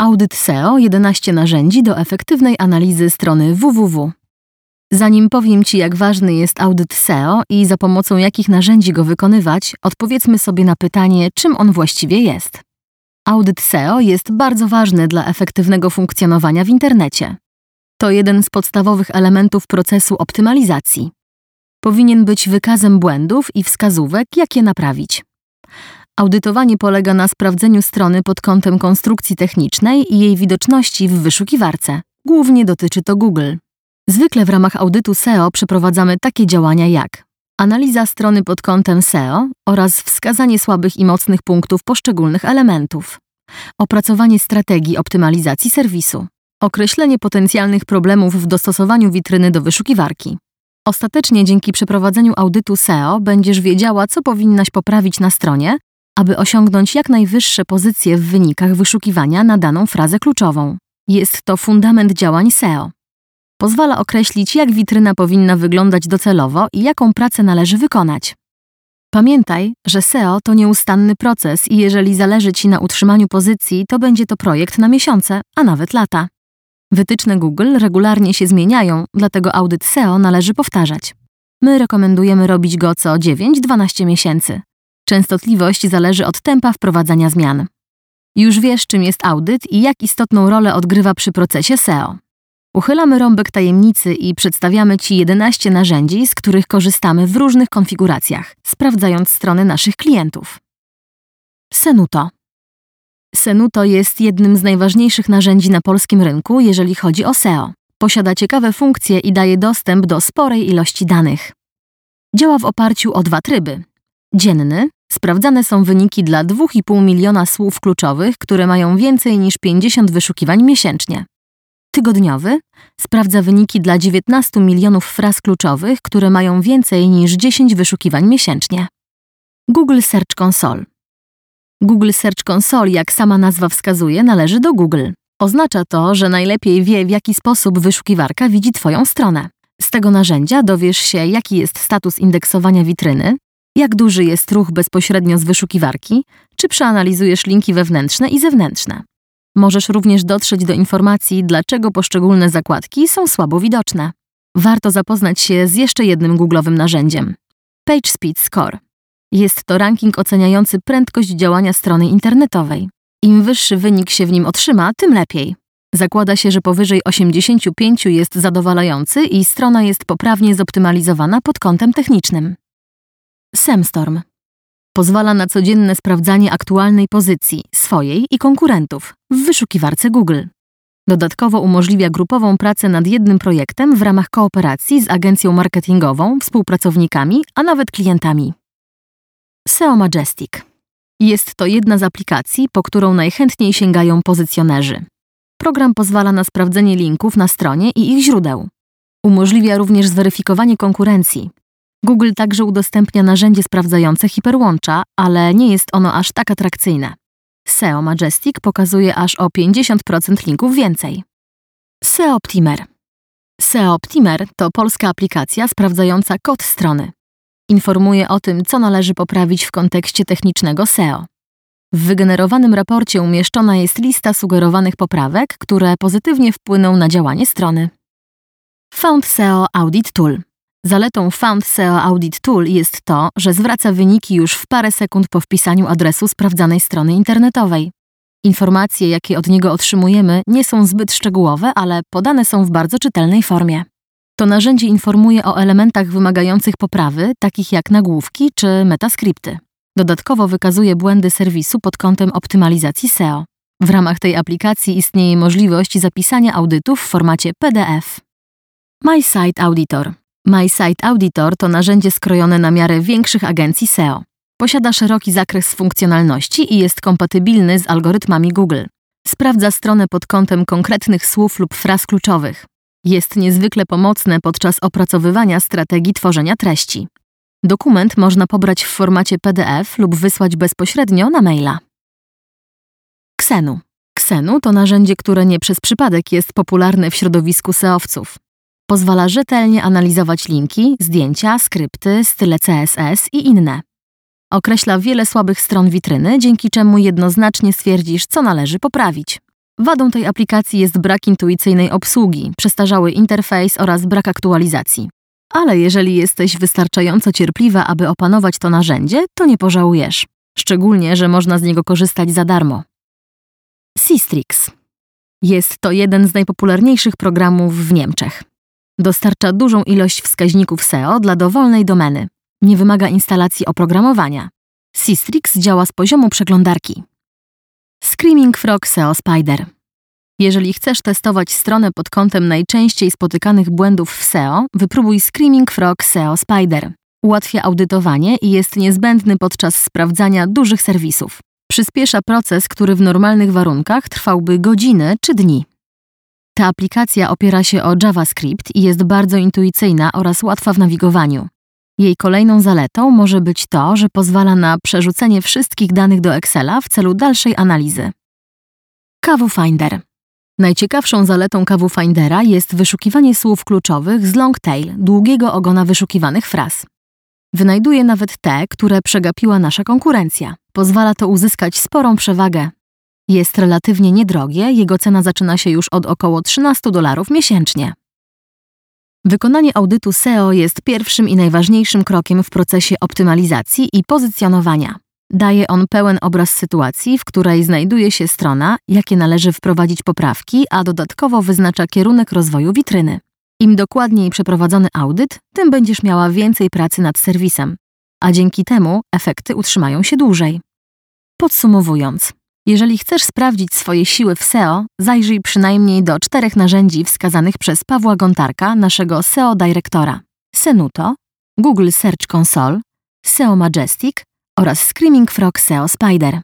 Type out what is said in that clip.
Audyt SEO 11 narzędzi do efektywnej analizy strony www. Zanim powiem Ci, jak ważny jest audyt SEO i za pomocą jakich narzędzi go wykonywać, odpowiedzmy sobie na pytanie, czym on właściwie jest. Audyt SEO jest bardzo ważny dla efektywnego funkcjonowania w internecie. To jeden z podstawowych elementów procesu optymalizacji. Powinien być wykazem błędów i wskazówek, jak je naprawić. Audytowanie polega na sprawdzeniu strony pod kątem konstrukcji technicznej i jej widoczności w wyszukiwarce. Głównie dotyczy to Google. Zwykle w ramach audytu SEO przeprowadzamy takie działania jak analiza strony pod kątem SEO oraz wskazanie słabych i mocnych punktów poszczególnych elementów, opracowanie strategii optymalizacji serwisu, określenie potencjalnych problemów w dostosowaniu witryny do wyszukiwarki. Ostatecznie dzięki przeprowadzeniu audytu SEO będziesz wiedziała, co powinnaś poprawić na stronie, aby osiągnąć jak najwyższe pozycje w wynikach wyszukiwania na daną frazę kluczową. Jest to fundament działań SEO. Pozwala określić, jak witryna powinna wyglądać docelowo i jaką pracę należy wykonać. Pamiętaj, że SEO to nieustanny proces i jeżeli zależy Ci na utrzymaniu pozycji, to będzie to projekt na miesiące, a nawet lata. Wytyczne Google regularnie się zmieniają, dlatego audyt SEO należy powtarzać. My rekomendujemy robić go co 9-12 miesięcy. Częstotliwość zależy od tempa wprowadzania zmian. Już wiesz, czym jest audyt i jak istotną rolę odgrywa przy procesie SEO. Uchylamy rąbek tajemnicy i przedstawiamy Ci 11 narzędzi, z których korzystamy w różnych konfiguracjach, sprawdzając strony naszych klientów. Senuto. Senuto jest jednym z najważniejszych narzędzi na polskim rynku, jeżeli chodzi o SEO. Posiada ciekawe funkcje i daje dostęp do sporej ilości danych. Działa w oparciu o dwa tryby. Dzienny sprawdzane są wyniki dla 2,5 miliona słów kluczowych, które mają więcej niż 50 wyszukiwań miesięcznie. Tygodniowy sprawdza wyniki dla 19 milionów fraz kluczowych, które mają więcej niż 10 wyszukiwań miesięcznie. Google Search Console Google Search Console, jak sama nazwa wskazuje, należy do Google. Oznacza to, że najlepiej wie, w jaki sposób wyszukiwarka widzi Twoją stronę. Z tego narzędzia dowiesz się, jaki jest status indeksowania witryny, jak duży jest ruch bezpośrednio z wyszukiwarki, czy przeanalizujesz linki wewnętrzne i zewnętrzne. Możesz również dotrzeć do informacji, dlaczego poszczególne zakładki są słabo widoczne. Warto zapoznać się z jeszcze jednym googlowym narzędziem PageSpeed Score. Jest to ranking oceniający prędkość działania strony internetowej. Im wyższy wynik się w nim otrzyma, tym lepiej. Zakłada się, że powyżej 85 jest zadowalający i strona jest poprawnie zoptymalizowana pod kątem technicznym. Semstorm pozwala na codzienne sprawdzanie aktualnej pozycji swojej i konkurentów w wyszukiwarce Google. Dodatkowo umożliwia grupową pracę nad jednym projektem w ramach kooperacji z agencją marketingową, współpracownikami, a nawet klientami. SEO Majestic. Jest to jedna z aplikacji, po którą najchętniej sięgają pozycjonerzy. Program pozwala na sprawdzenie linków na stronie i ich źródeł. Umożliwia również zweryfikowanie konkurencji. Google także udostępnia narzędzie sprawdzające hiperłącza, ale nie jest ono aż tak atrakcyjne. SEO Majestic pokazuje aż o 50% linków więcej. SEO Optimer. SEO Optimer to polska aplikacja sprawdzająca kod strony. Informuje o tym, co należy poprawić w kontekście technicznego SEO. W wygenerowanym raporcie umieszczona jest lista sugerowanych poprawek, które pozytywnie wpłyną na działanie strony. Found SEO Audit Tool. Zaletą Found SEO Audit Tool jest to, że zwraca wyniki już w parę sekund po wpisaniu adresu sprawdzanej strony internetowej. Informacje, jakie od niego otrzymujemy, nie są zbyt szczegółowe, ale podane są w bardzo czytelnej formie. To narzędzie informuje o elementach wymagających poprawy, takich jak nagłówki czy metaskripty. Dodatkowo wykazuje błędy serwisu pod kątem optymalizacji SEO. W ramach tej aplikacji istnieje możliwość zapisania audytów w formacie PDF. My Site Auditor My Site Auditor to narzędzie skrojone na miarę większych agencji SEO. Posiada szeroki zakres funkcjonalności i jest kompatybilny z algorytmami Google. Sprawdza stronę pod kątem konkretnych słów lub fraz kluczowych. Jest niezwykle pomocne podczas opracowywania strategii tworzenia treści. Dokument można pobrać w formacie PDF lub wysłać bezpośrednio na maila. Xenu. Xenu to narzędzie, które nie przez przypadek jest popularne w środowisku SEOwców. Pozwala rzetelnie analizować linki, zdjęcia, skrypty, style CSS i inne. Określa wiele słabych stron witryny, dzięki czemu jednoznacznie stwierdzisz, co należy poprawić. Wadą tej aplikacji jest brak intuicyjnej obsługi, przestarzały interfejs oraz brak aktualizacji. Ale jeżeli jesteś wystarczająco cierpliwa, aby opanować to narzędzie, to nie pożałujesz. Szczególnie, że można z niego korzystać za darmo. Sistrix. Jest to jeden z najpopularniejszych programów w Niemczech. Dostarcza dużą ilość wskaźników SEO dla dowolnej domeny. Nie wymaga instalacji oprogramowania. Sistrix działa z poziomu przeglądarki. Screaming Frog SEO Spider. Jeżeli chcesz testować stronę pod kątem najczęściej spotykanych błędów w SEO, wypróbuj Screaming Frog SEO Spider. Ułatwia audytowanie i jest niezbędny podczas sprawdzania dużych serwisów. Przyspiesza proces, który w normalnych warunkach trwałby godziny czy dni. Ta aplikacja opiera się o JavaScript i jest bardzo intuicyjna oraz łatwa w nawigowaniu. Jej kolejną zaletą może być to, że pozwala na przerzucenie wszystkich danych do Excela w celu dalszej analizy. Kawu Finder. Najciekawszą zaletą Kawu Findera jest wyszukiwanie słów kluczowych z long tail, długiego ogona wyszukiwanych fraz. Wynajduje nawet te, które przegapiła nasza konkurencja. Pozwala to uzyskać sporą przewagę. Jest relatywnie niedrogie, jego cena zaczyna się już od około 13 dolarów miesięcznie. Wykonanie audytu SEO jest pierwszym i najważniejszym krokiem w procesie optymalizacji i pozycjonowania. Daje on pełen obraz sytuacji, w której znajduje się strona, jakie należy wprowadzić poprawki, a dodatkowo wyznacza kierunek rozwoju witryny. Im dokładniej przeprowadzony audyt, tym będziesz miała więcej pracy nad serwisem, a dzięki temu efekty utrzymają się dłużej. Podsumowując, jeżeli chcesz sprawdzić swoje siły w SEO, zajrzyj przynajmniej do czterech narzędzi wskazanych przez Pawła Gontarka, naszego SEO dyrektora: Senuto, Google Search Console, SEO Majestic oraz Screaming Frog SEO Spider.